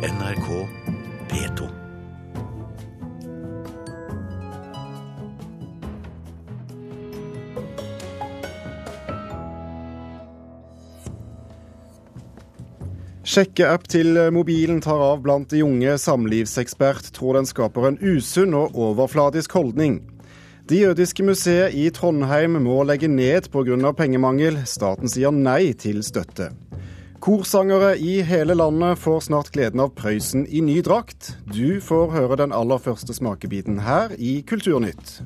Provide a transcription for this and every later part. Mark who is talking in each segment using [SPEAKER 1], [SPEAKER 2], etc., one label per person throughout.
[SPEAKER 1] NRK P2.
[SPEAKER 2] Sjekkeapp til mobilen tar av blant de unge. Samlivsekspert tror den skaper en usunn og overfladisk holdning. Det jødiske museet i Trondheim må legge ned pga. pengemangel. Staten sier nei til støtte. Korsangere i hele landet får snart gleden av Prøysen i ny drakt. Du får høre den aller første smakebiten her i Kulturnytt.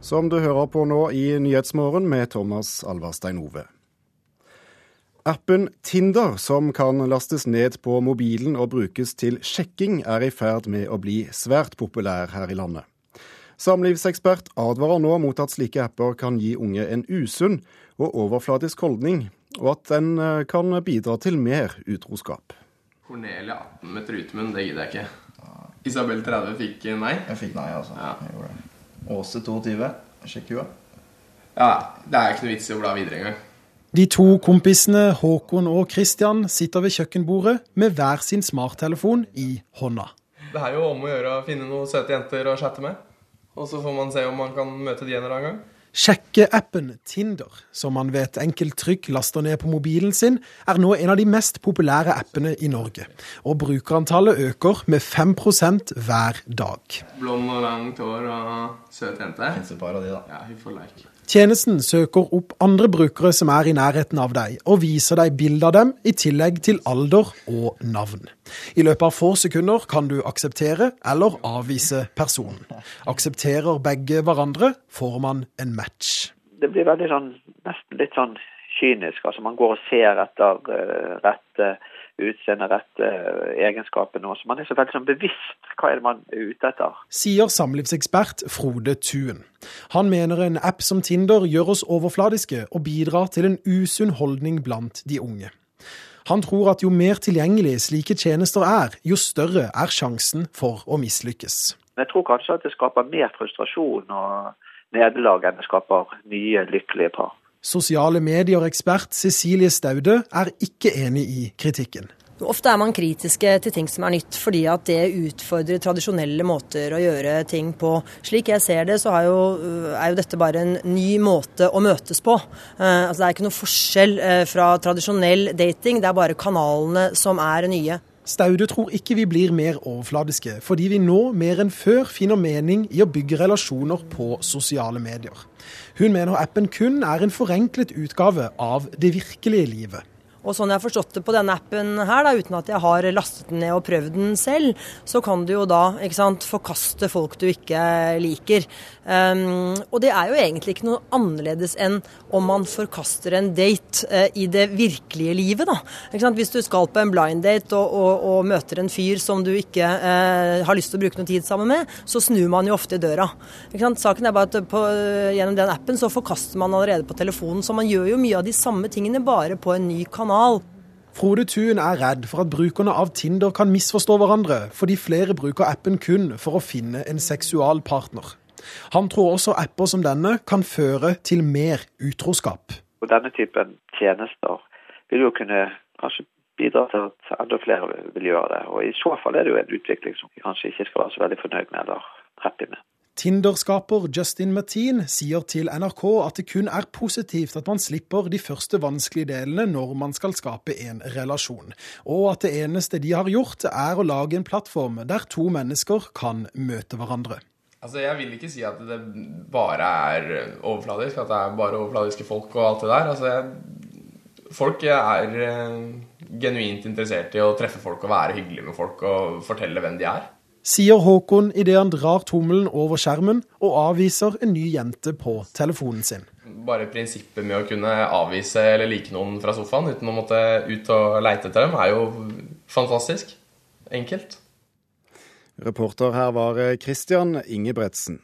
[SPEAKER 2] Som du hører på nå i Nyhetsmorgen med Thomas Alvarstein Ove. Appen Tinder, som kan lastes ned på mobilen og brukes til sjekking, er i ferd med å bli svært populær her i landet. Samlivsekspert advarer nå mot at slike apper kan gi unge en usunn og overfladisk holdning, og at den eh, kan bidra til mer utroskap.
[SPEAKER 3] Cornelia 18 med trutemunn, det gidder jeg ikke. Isabel 30 fikk nei.
[SPEAKER 4] Jeg fikk nei, altså.
[SPEAKER 3] Ja.
[SPEAKER 4] Jeg gjorde det. Åse 22. Sjekk hua.
[SPEAKER 3] Ja, det er ikke noe vits i å bla videre engang.
[SPEAKER 5] De to kompisene Håkon og Christian sitter ved kjøkkenbordet med hver sin smarttelefon i hånda.
[SPEAKER 3] Det er jo om å gjøre å finne noen søte jenter å chatte med. Og så får man se om man kan møte de en eller annen gang.
[SPEAKER 5] Sjekkeappen Tinder, som man ved et enkelt trykk laster ned på mobilen sin, er nå en av de mest populære appene i Norge. Og brukerantallet øker med 5% hver dag.
[SPEAKER 3] Blond og langt hår og søt jente.
[SPEAKER 4] Fins et par av de, da.
[SPEAKER 3] Ja, hun får like.
[SPEAKER 5] Tjenesten søker opp andre brukere som er i nærheten av deg, og viser deg bilde av dem, i tillegg til alder og navn. I løpet av få sekunder kan du akseptere eller avvise personen. Aksepterer begge hverandre, får man en match.
[SPEAKER 6] det blir veldig sånn, nesten litt sånn kynisk. Altså man går og ser etter uh, rette utseende, rette uh, egenskaper. Så man er så veldig sånn bevisst hva er det man er ute etter.
[SPEAKER 5] Sier samlivsekspert Frode Tuen. Han mener en app som Tinder gjør oss overfladiske og bidrar til en usunn holdning blant de unge. Han tror at jo mer tilgjengelig slike tjenester er, jo større er sjansen for å mislykkes.
[SPEAKER 6] Jeg tror kanskje at det skaper mer frustrasjon og nederlag enn det skaper nye, lykkelige par.
[SPEAKER 5] Sosiale medier-ekspert Cecilie Staude er ikke enig i kritikken.
[SPEAKER 7] Ofte er man kritiske til ting som er nytt, fordi at det utfordrer tradisjonelle måter å gjøre ting på. Slik jeg ser det, så er jo, er jo dette bare en ny måte å møtes på. Eh, altså Det er ikke noe forskjell eh, fra tradisjonell dating, det er bare kanalene som er nye.
[SPEAKER 5] Staude tror ikke vi blir mer overfladiske, fordi vi nå mer enn før finner mening i å bygge relasjoner på sosiale medier. Hun mener appen kun er en forenklet utgave av det virkelige livet.
[SPEAKER 7] Og sånn jeg har forstått det på denne appen her, da, uten at jeg har lastet den ned og prøvd den selv, så kan du jo da ikke sant, forkaste folk du ikke liker. Um, og det er jo egentlig ikke noe annerledes enn om man forkaster en date uh, i det virkelige livet, da. Ikke sant? Hvis du skal på en blind date og, og, og møter en fyr som du ikke uh, har lyst til å bruke noe tid sammen med, så snur man jo ofte i døra. Ikke sant? Saken er bare at på, gjennom den appen så forkaster man allerede på telefonen, så man gjør jo mye av de samme tingene, bare på en ny kanal.
[SPEAKER 5] Frode Thun er redd for at brukerne av Tinder kan misforstå hverandre, fordi flere bruker appen kun for å finne en seksualpartner. Han tror også apper som denne kan føre til mer utroskap.
[SPEAKER 6] Og denne typen tjenester vil jo kunne kanskje bidra til at enda flere vil gjøre det. Og i så fall er det jo en utvikling som vi kanskje ikke skal være så veldig fornøyd med eller happy med.
[SPEAKER 5] Tinder-skaper Justin Mateen sier til NRK at det kun er positivt at man slipper de første vanskelige delene når man skal skape en relasjon, og at det eneste de har gjort er å lage en plattform der to mennesker kan møte hverandre.
[SPEAKER 3] Altså, Jeg vil ikke si at det bare er overfladisk, at det er bare overfladiske folk og alt det der. Altså, jeg, Folk er eh, genuint interessert i å treffe folk og være hyggelige med folk og fortelle hvem de er.
[SPEAKER 5] Sier Håkon idet han drar tommelen over skjermen og avviser en ny jente på telefonen sin.
[SPEAKER 3] Bare prinsippet med å kunne avvise eller like noen fra sofaen uten å måtte ut og leite etter dem, er jo fantastisk. Enkelt.
[SPEAKER 2] Reporter her var eh, Christian Ingebretsen.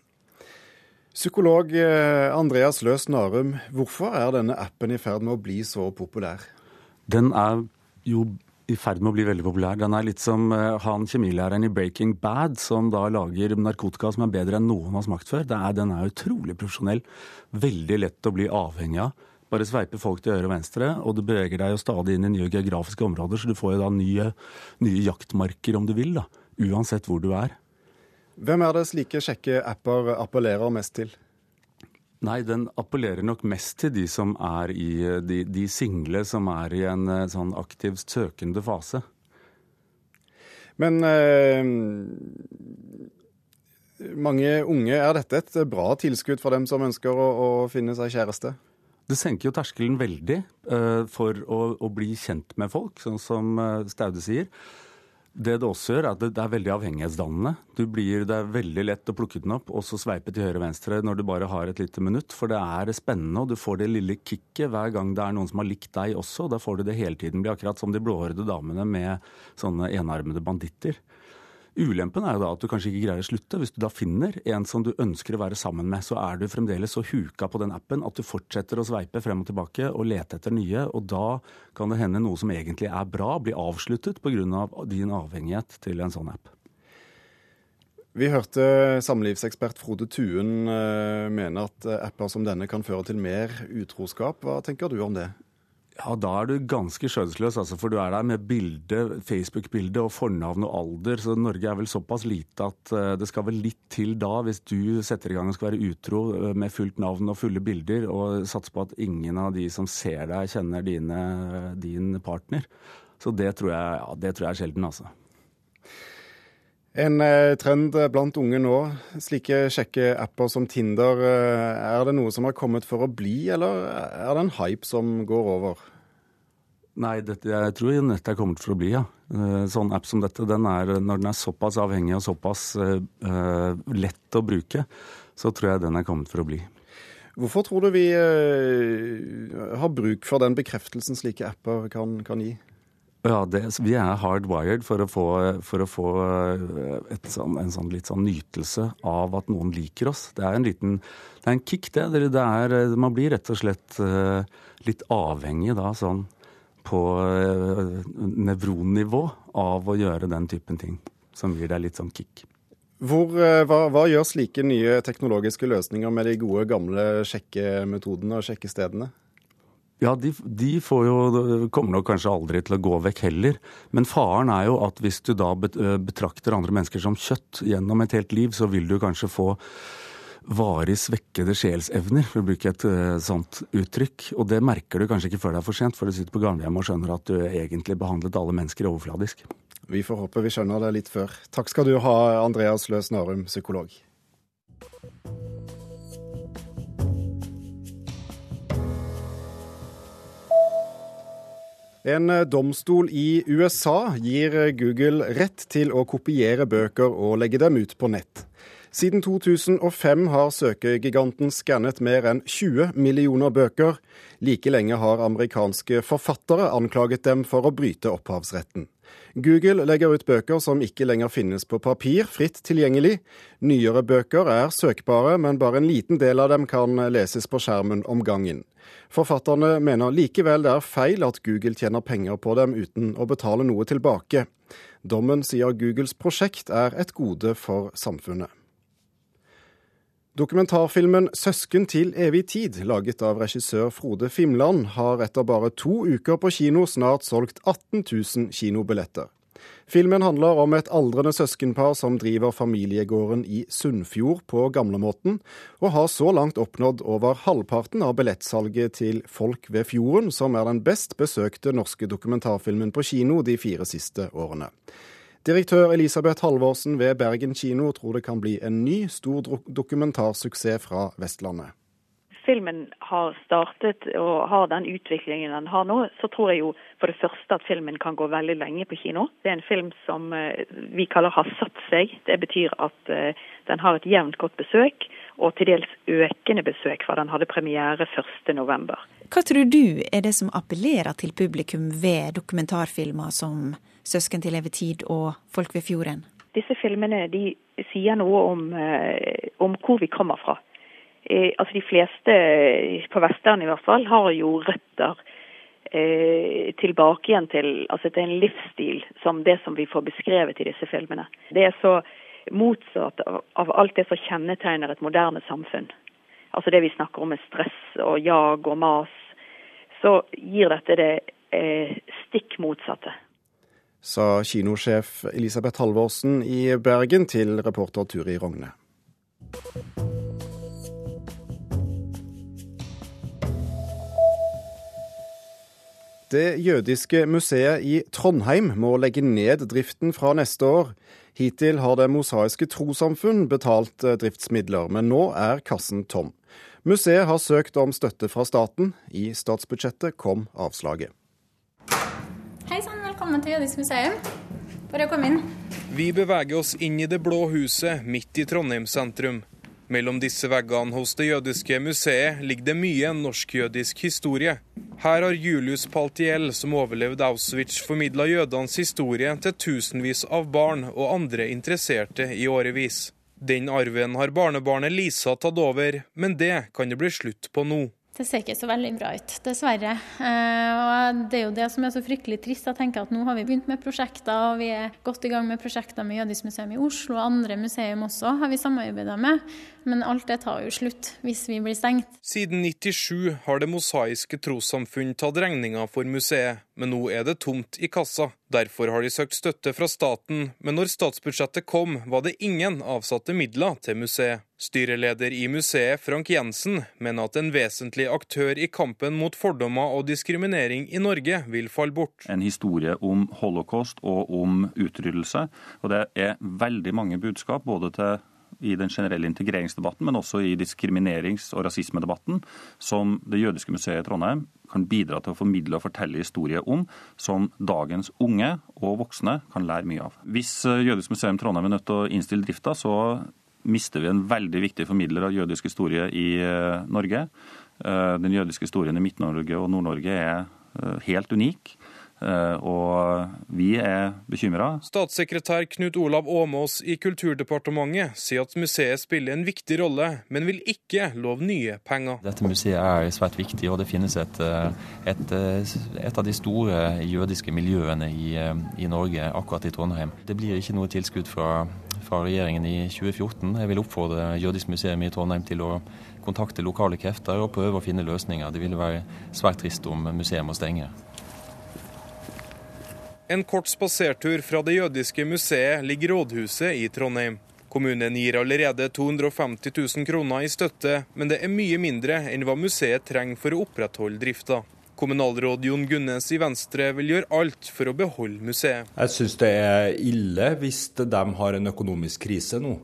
[SPEAKER 2] Psykolog eh, Andreas Løs Narum, hvorfor er denne appen i ferd med å bli så populær?
[SPEAKER 8] Den er jo i ferd med å bli veldig populær. Den er litt som eh, han kjemilæreren i Breaking Bad, som da lager narkotika som er bedre enn noen har smakt før. Er, den er utrolig profesjonell. Veldig lett å bli avhengig av. Bare sveiper folk til øre og venstre, og du beveger deg jo stadig inn i nye geografiske områder, så du får jo da nye, nye jaktmarker, om du vil, da. Uansett hvor du er.
[SPEAKER 2] Hvem er det slike kjekke apper appellerer mest til?
[SPEAKER 8] Nei, den appellerer nok mest til de som er i de, de single som er i en eh, sånn aktivt søkende fase.
[SPEAKER 2] Men eh, mange unge, er dette et bra tilskudd for dem som ønsker å, å finne seg kjæreste?
[SPEAKER 8] Det senker jo terskelen veldig eh, for å, å, bli kjent med folk, sånn som uh, Staude sier. Det det også gjør, er at det er veldig avhengighetsdannende. Blir, det er veldig lett å plukke den opp og så sveipe til høyre og venstre når du bare har et lite minutt. For det er spennende, og du får det lille kicket hver gang det er noen som har likt deg også. Da får du det hele tiden. Blir akkurat som de blåhårede damene med sånne enarmede banditter. Ulempen er jo da at du kanskje ikke greier å slutte. Hvis du da finner en som du ønsker å være sammen med, så er du fremdeles så huka på den appen at du fortsetter å sveipe frem og tilbake og lete etter nye. Og da kan det hende noe som egentlig er bra, blir avsluttet pga. Av din avhengighet til en sånn app.
[SPEAKER 2] Vi hørte samlivsekspert Frode Tuen eh, mene at apper som denne kan føre til mer utroskap. Hva tenker du om det?
[SPEAKER 8] Ja, da er du ganske skjønnsløs, altså, for du er der med bilde, Facebook-bilde og fornavn og alder. Så Norge er vel såpass lite at uh, det skal vel litt til da, hvis du setter i gang og skal være utro uh, med fullt navn og fulle bilder, og satser på at ingen av de som ser deg, kjenner dine, din partner. Så det tror jeg, ja, det tror jeg er sjelden, altså.
[SPEAKER 2] En eh, trend blant unge nå, slike kjekke apper som Tinder, eh, er det noe som har kommet for å bli, eller er det en hype som går over?
[SPEAKER 8] Nei, dette, jeg tror nettet er kommet for å bli, ja. Eh, sånn app som dette, den er, når den er såpass avhengig og såpass uh, lett å bruke, så tror jeg den er kommet for å bli.
[SPEAKER 2] Hvorfor tror du vi uh, har bruk for den bekreftelsen slike apper kan, kan gi?
[SPEAKER 8] Ja, det, Vi er hardwired for å få, for å få eh, sånn, en sånn litt sånn nytelse av at noen liker oss. Det er en liten det er en kick, det. det er, man blir rett og slett uh, litt avhengig da, sånn på nevronnivå av å gjøre den typen ting. Som gir deg litt sånn kick.
[SPEAKER 2] Hvor, hva, hva, gjør slike nye teknologiske løsninger med de gode, gamle sjekkemetodene og sjekkestedene?
[SPEAKER 8] Ja, de, de jo, kommer nok kanskje aldri til å gå vekk heller. Men faren er jo at hvis du da betrakter andre mennesker som kjøtt gjennom et helt liv, så vil du kanskje få varig svekkede sjelsevner, for å bruke et sånt uttrykk. Og det merker du kanskje ikke før det er for sent, for du sitter på gamlehjemmet og skjønner at du egentlig behandlet alle mennesker overfladisk.
[SPEAKER 2] Vi får håpe vi skjønner det litt før. Takk skal du ha, Andreas Løs Narum, psykolog. En eh, domstol i USA gir eh, Google rett til å kopiere bøker og legge dem ut på nett. Siden 2005 har søkegiganten skannet mer enn 20 millioner bøker. Like lenge har amerikanske forfattere anklaget dem for å bryte opphavsretten. Google legger ut bøker som ikke lenger finnes på papir, fritt tilgjengelig. Nyere bøker er søkbare, men bare en liten del av dem kan leses på skjermen om gangen. Forfatterne mener likevel det er feil at Google tjener penger på dem uten å betale noe tilbake. Dommen sier Googles prosjekt er et gode for samfunnet. Dokumentarfilmen 'Søsken til evig tid', laget av regissør Frode Fimland, har etter bare to uker på kino snart solgt 18 000 kinobilletter. Filmen handler om et aldrende søskenpar som driver familiegården i Sunnfjord på gamlemåten, og har så langt oppnådd over halvparten av billettsalget til Folk ved fjorden, som er den best besøkte norske dokumentarfilmen på kino de fire siste årene. Direktør Elisabeth Halvorsen ved Bergen kino tror det kan bli en ny, stor dokumentarsuksess fra Vestlandet.
[SPEAKER 9] Filmen har startet og har den utviklingen den har nå, så tror jeg jo for det første at filmen kan gå veldig lenge på kino. Det er en film som eh, vi kaller har satt seg. Det betyr at eh, den har et jevnt godt besøk, og til dels økende besøk fra den hadde premiere 1.11.
[SPEAKER 10] Hva tror du er det som appellerer til publikum ved dokumentarfilmer som 'Søsken til evig tid' og 'Folk ved fjorden'?
[SPEAKER 9] Disse filmene de sier noe om, eh, om hvor vi kommer fra. Eh, altså De fleste, på Vestlandet i hvert fall, har jo røtter eh, tilbake igjen til altså det er en livsstil som det som vi får beskrevet i disse filmene. Det er så motsatt av, av alt det som kjennetegner et moderne samfunn. Altså det vi snakker om med stress og jag og mas så gir dette det eh, stikk motsatte.
[SPEAKER 2] Sa kinosjef Elisabeth Halvorsen i Bergen til reporter Turi Rogne. Det jødiske museet i Trondheim må legge ned driften fra neste år. Hittil har Det mosaiske trossamfunn betalt eh, driftsmidler, men nå er kassen tom. Museet har søkt om støtte fra staten. I statsbudsjettet kom avslaget.
[SPEAKER 11] Velkommen til Jødisk museum. Bare kom inn.
[SPEAKER 12] Vi beveger oss inn i det blå huset midt i Trondheim sentrum. Mellom disse veggene hos Det jødiske museet ligger det mye norsk-jødisk historie. Her har Julius Paltiel, som overlevde Auschwitz, formidla jødenes historie til tusenvis av barn og andre interesserte i årevis. Den arven har barnebarnet Lisa tatt over, men det kan det bli slutt på nå.
[SPEAKER 11] Det ser ikke så veldig bra ut, dessverre. Eh, og Det er jo det som er så fryktelig trist. Jeg tenker at Nå har vi begynt med prosjekter, og vi er godt i gang med prosjekter med Jødisk museum i Oslo. og Andre museum også har vi samarbeida med. Men alt det tar jo slutt hvis vi blir stengt.
[SPEAKER 12] Siden 97 har Det mosaiske trossamfunn tatt regninga for museet, men nå er det tomt i kassa. Derfor har de søkt støtte fra staten, men når statsbudsjettet kom, var det ingen avsatte midler til museet. Styreleder i museet, Frank Jensen, mener at en vesentlig aktør i kampen mot fordommer og diskriminering i Norge vil falle bort.
[SPEAKER 13] En historie om holocaust og om utryddelse. Og det er veldig mange budskap, både til i den generelle integreringsdebatten, men også i diskriminerings- og rasismedebatten, som Det jødiske museet i Trondheim kan bidra til å formidle og fortelle historier om, som dagens unge og voksne kan lære mye av. Hvis Jødisk museum Trondheim er nødt til å innstille drifta, så mister vi en veldig viktig formidler av jødisk historie i Norge. Den jødiske historien i Midt-Norge og Nord-Norge er helt unik. Og vi er bekymra.
[SPEAKER 12] Statssekretær Knut Olav Åmås i Kulturdepartementet sier at museet spiller en viktig rolle, men vil ikke love nye penger.
[SPEAKER 14] Dette museet er svært viktig, og det finnes et, et, et av de store jødiske miljøene i, i, Norge, akkurat i Trondheim. Det blir ikke noe tilskudd fra, fra regjeringen i 2014. Jeg vil oppfordre Jødisk museum i Trondheim til å kontakte lokale krefter og prøve å finne løsninger. Det ville være svært trist om museet må stenge.
[SPEAKER 12] En kort spasertur fra det jødiske museet ligger rådhuset i Trondheim. Kommunen gir allerede 250 000 kroner i støtte, men det er mye mindre enn hva museet trenger for å opprettholde drifta. Kommunalråd Jon Gunnes i Venstre vil gjøre alt for å beholde museet.
[SPEAKER 15] Jeg syns det er ille hvis de har en økonomisk krise nå.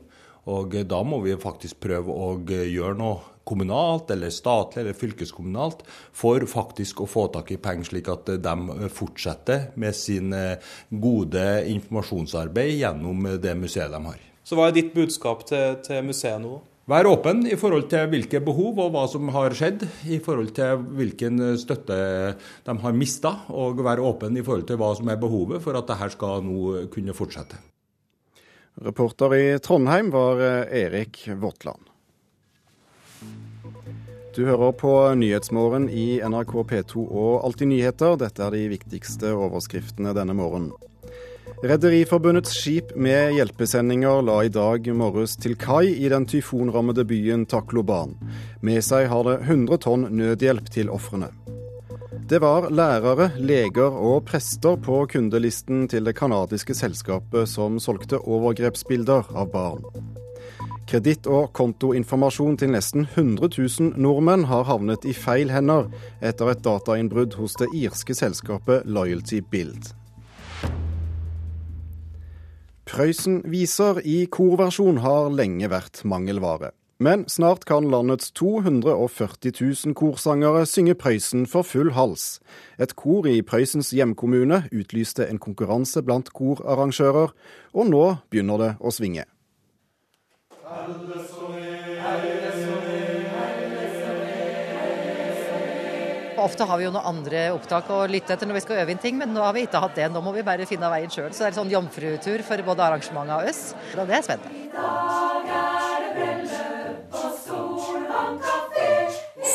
[SPEAKER 15] Og da må vi faktisk prøve å gjøre noe kommunalt, eller statlig eller fylkeskommunalt, for faktisk å få tak i penger, slik at de fortsetter med sin gode informasjonsarbeid gjennom det museet de har.
[SPEAKER 16] Så hva er ditt budskap til, til museet nå?
[SPEAKER 15] Vær åpen i forhold til hvilke behov og hva som har skjedd, i forhold til hvilken støtte de har mista, og vær åpen i forhold til hva som er behovet for at dette skal nå kunne fortsette.
[SPEAKER 2] Reporter i Trondheim var Erik Våtland. Du hører på Nyhetsmorgen i NRK P2 og Alltid nyheter. Dette er de viktigste overskriftene denne morgenen. Rederiforbundets skip med hjelpesendinger la i dag morges til kai i den tyfonrammede byen Takloban. Med seg har det 100 tonn nødhjelp til ofrene. Det var lærere, leger og prester på kundelisten til det canadiske selskapet som solgte overgrepsbilder av barn. Kreditt- og kontoinformasjon til nesten 100 000 nordmenn har havnet i feil hender etter et datainnbrudd hos det irske selskapet Loyalty Build. Prøysen-viser i korversjon har lenge vært mangelvare. Men snart kan landets 240 000 korsangere synge Prøysen for full hals. Et kor i Prøysens hjemkommune utlyste en konkurranse blant korarrangører, og nå begynner det å svinge.
[SPEAKER 17] Ofte har vi jo noen andre opptak å lytte etter når vi skal øve inn ting, men nå har vi ikke hatt det. Nå må vi bare finne veien sjøl. Så det er en sånn jomfrutur for både arrangementet og oss. Og det er spennende.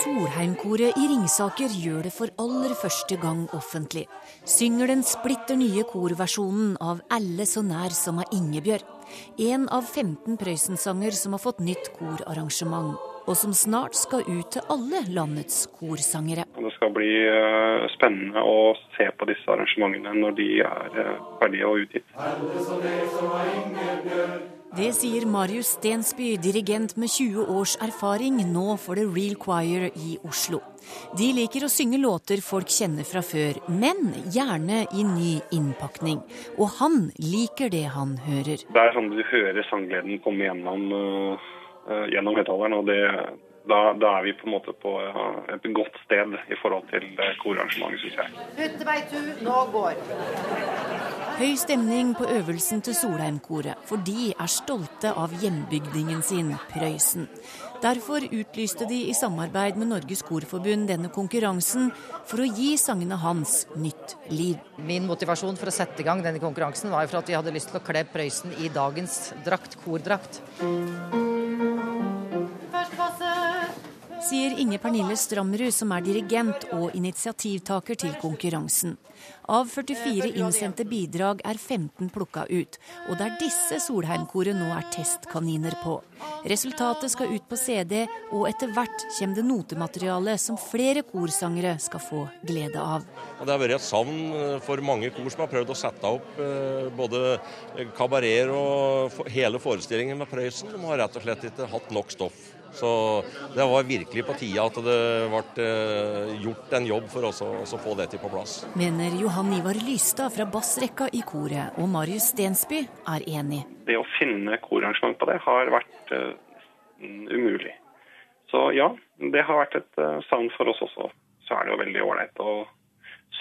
[SPEAKER 18] Solheimkoret i Ringsaker gjør det for aller første gang offentlig. Synger den splitter nye korversjonen av 'Alle så nær som av Ingebjørg'. En av 15 Prøysen-sanger som har fått nytt korarrangement. og som snart skal ut til alle landets korsangere.
[SPEAKER 19] Det skal bli eh, spennende å se på disse arrangementene når de er eh, ferdige og utgitt.
[SPEAKER 18] Det sier Marius Stensby, dirigent med 20 års erfaring nå for The Real Choir i Oslo. De liker å synge låter folk kjenner fra før, men gjerne i ny innpakning. Og han liker det han hører.
[SPEAKER 19] Det er sånn du hører sanggleden komme gjennom, uh, gjennom høyttaleren, og det, da, da, er vi på en måte på uh, et godt sted i forhold til korarrangementet, syns jeg.
[SPEAKER 17] Hyttebeitu, nå går.
[SPEAKER 18] Høy stemning på øvelsen til Solheimkoret, for de er stolte av hjembygdingen sin, Prøysen. Derfor utlyste de i samarbeid med Norges Korforbund denne konkurransen for å gi sangene hans nytt liv.
[SPEAKER 17] Min motivasjon for å sette i gang denne konkurransen var for at vi hadde lyst til å kle Prøysen i dagens drakt, kordrakt.
[SPEAKER 18] Sier Inge Pernille Stramrud, som er dirigent og initiativtaker til konkurransen. Av 44 innsendte bidrag er 15 plukka ut, og det er disse Solheimkoret nå er testkaniner på. Resultatet skal ut på CD, og etter hvert kommer det notemateriale som flere korsangere skal få glede av.
[SPEAKER 20] Det har vært et savn for mange kor som har prøvd å sette opp både kabareter og hele forestillingen med Prøysen. De har rett og slett ikke hatt nok stoff. Så det var virkelig på tide at det ble gjort en jobb for oss å få det til på plass.
[SPEAKER 18] Mener Johan Ivar Lystad fra bassrekka i koret, og Marius Stensby er enig.
[SPEAKER 19] Det å finne korarrangement på det har vært uh, umulig. Så ja, det har vært et uh, savn for oss også. Så er det jo veldig ålreit å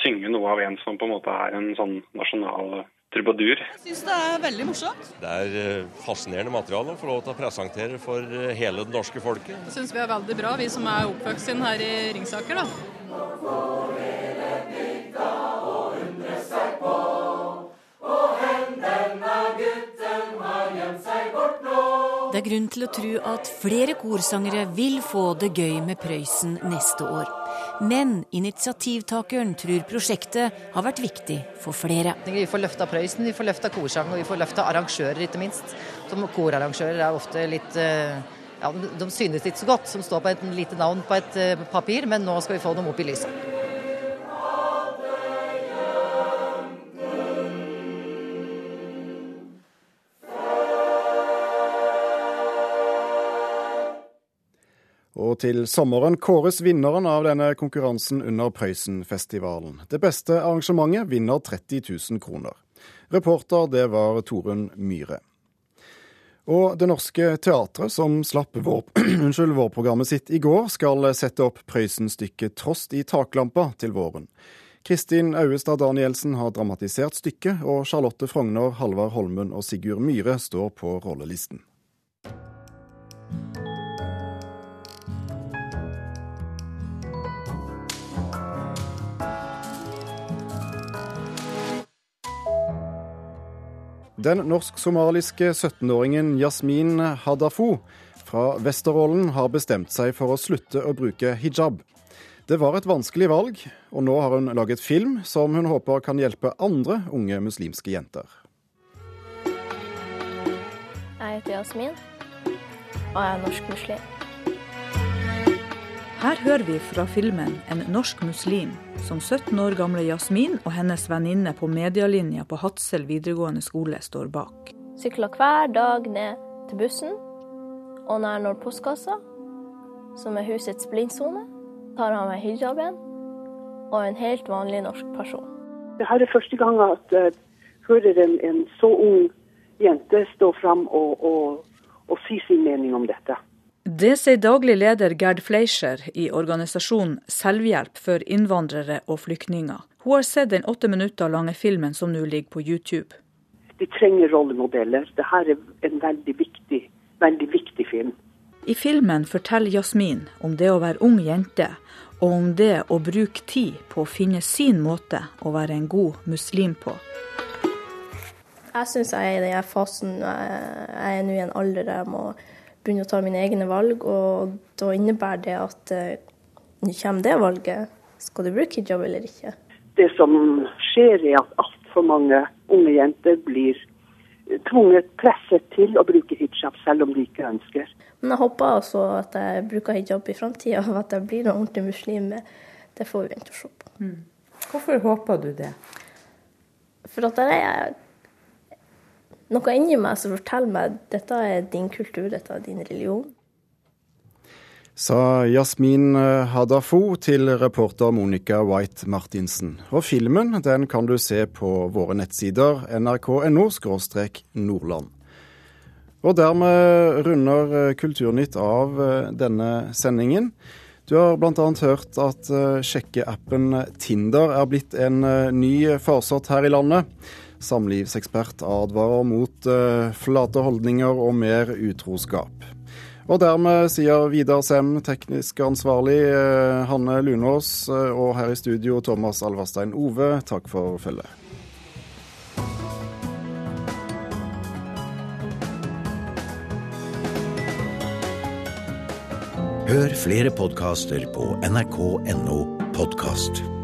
[SPEAKER 19] synge noe av en som på en måte er en sånn nasjonal trubadur.
[SPEAKER 21] Jeg syns det er veldig morsomt.
[SPEAKER 20] Det er fascinerende materiale å få lov til å presentere for hele det norske folket.
[SPEAKER 21] Det syns vi er veldig bra, vi som er oppvokst inn her i Ringsaker. da.
[SPEAKER 18] Det er grunn til å tro at flere korsangere vil få det gøy med Prøysen neste år. Men initiativtakeren tror prosjektet har vært viktig for flere.
[SPEAKER 17] Vi får løfta Prøysen, vi får løfta korsang og vi får løfta arrangører, ikke minst. Som korarrangører er ofte litt ja, De synes ikke så godt, som står på et lite navn på et papir, men nå skal vi få dem opp i lyset.
[SPEAKER 2] Og til sommeren kåres vinneren av denne konkurransen under Prøysenfestivalen. Det beste arrangementet vinner 30 000 kroner. Reporter det var Torunn Myhre. Og Det Norske Teatret, som slapp vår, unnskyld, vårprogrammet sitt i går, skal sette opp Prøysen-stykket 'Trost i taklampa' til våren. Kristin Auestad Danielsen har dramatisert stykket, og Charlotte Frogner, Halvard Holmen og Sigurd Myhre står på rollelisten. Den norsk-somaliske 17-åringen Yasmin Hadafo fra Vesterålen har bestemt seg for å slutte å bruke hijab. Det var et vanskelig valg, og nå har hun laget film som hun håper kan hjelpe andre unge muslimske jenter.
[SPEAKER 22] Jeg heter Yasmin, og jeg er norsk muslim.
[SPEAKER 23] Her hører vi fra filmen En norsk muslim, som 17 år gamle Jasmin og hennes venninne på medialinja på Hadsel videregående skole står bak.
[SPEAKER 22] Sykler hver dag ned til bussen, og når jeg når postkassa, som er husets blindsone, tar av meg hijaben og en helt vanlig norsk person.
[SPEAKER 24] Det her er første gang at jeg hører en, en så ung jente stå fram og, og, og si sin mening om dette.
[SPEAKER 23] Det sier daglig leder Gerd Fleischer i organisasjonen Selvhjelp for innvandrere og flyktninger. Hun har sett den åtte minutter lange filmen som nå ligger på YouTube.
[SPEAKER 24] De trenger rollemodeller. Dette er en veldig viktig, veldig viktig film.
[SPEAKER 23] I filmen forteller Jasmin om det å være ung jente, og om det å bruke tid på å finne sin måte å være en god muslim på.
[SPEAKER 22] Jeg syns jeg er i den fasen jeg er nå i en alder der jeg må begynne å ta mine egne valg, og da innebærer det at nå kommer det valget. Skal du bruke hijab eller ikke?
[SPEAKER 24] Det som skjer, er at altfor mange unge jenter blir tvunget, presset til å bruke hijab. selv om de ikke ønsker.
[SPEAKER 22] Men jeg håper altså at jeg bruker hijab i framtida, og at jeg blir en ordentlig muslim. Det får vi vente og se på.
[SPEAKER 23] Mm. Hvorfor håper du det?
[SPEAKER 22] For at det er noe inni meg som forteller meg dette er din kultur, dette er din religion.
[SPEAKER 2] Sa Jasmin Hadafo til reporter Monica White Martinsen. Og filmen den kan du se på våre nettsider nrk.no nordland. Og dermed runder Kulturnytt av denne sendingen. Du har bl.a. hørt at sjekkeappen Tinder er blitt en ny farsott her i landet. Samlivsekspert advarer mot flate holdninger og mer utroskap. Og dermed sier Vidar Sem, teknisk ansvarlig, Hanne Lunås og her i studio Thomas Alverstein Ove, takk for følget.
[SPEAKER 25] Hør flere podkaster på nrk.no podkast.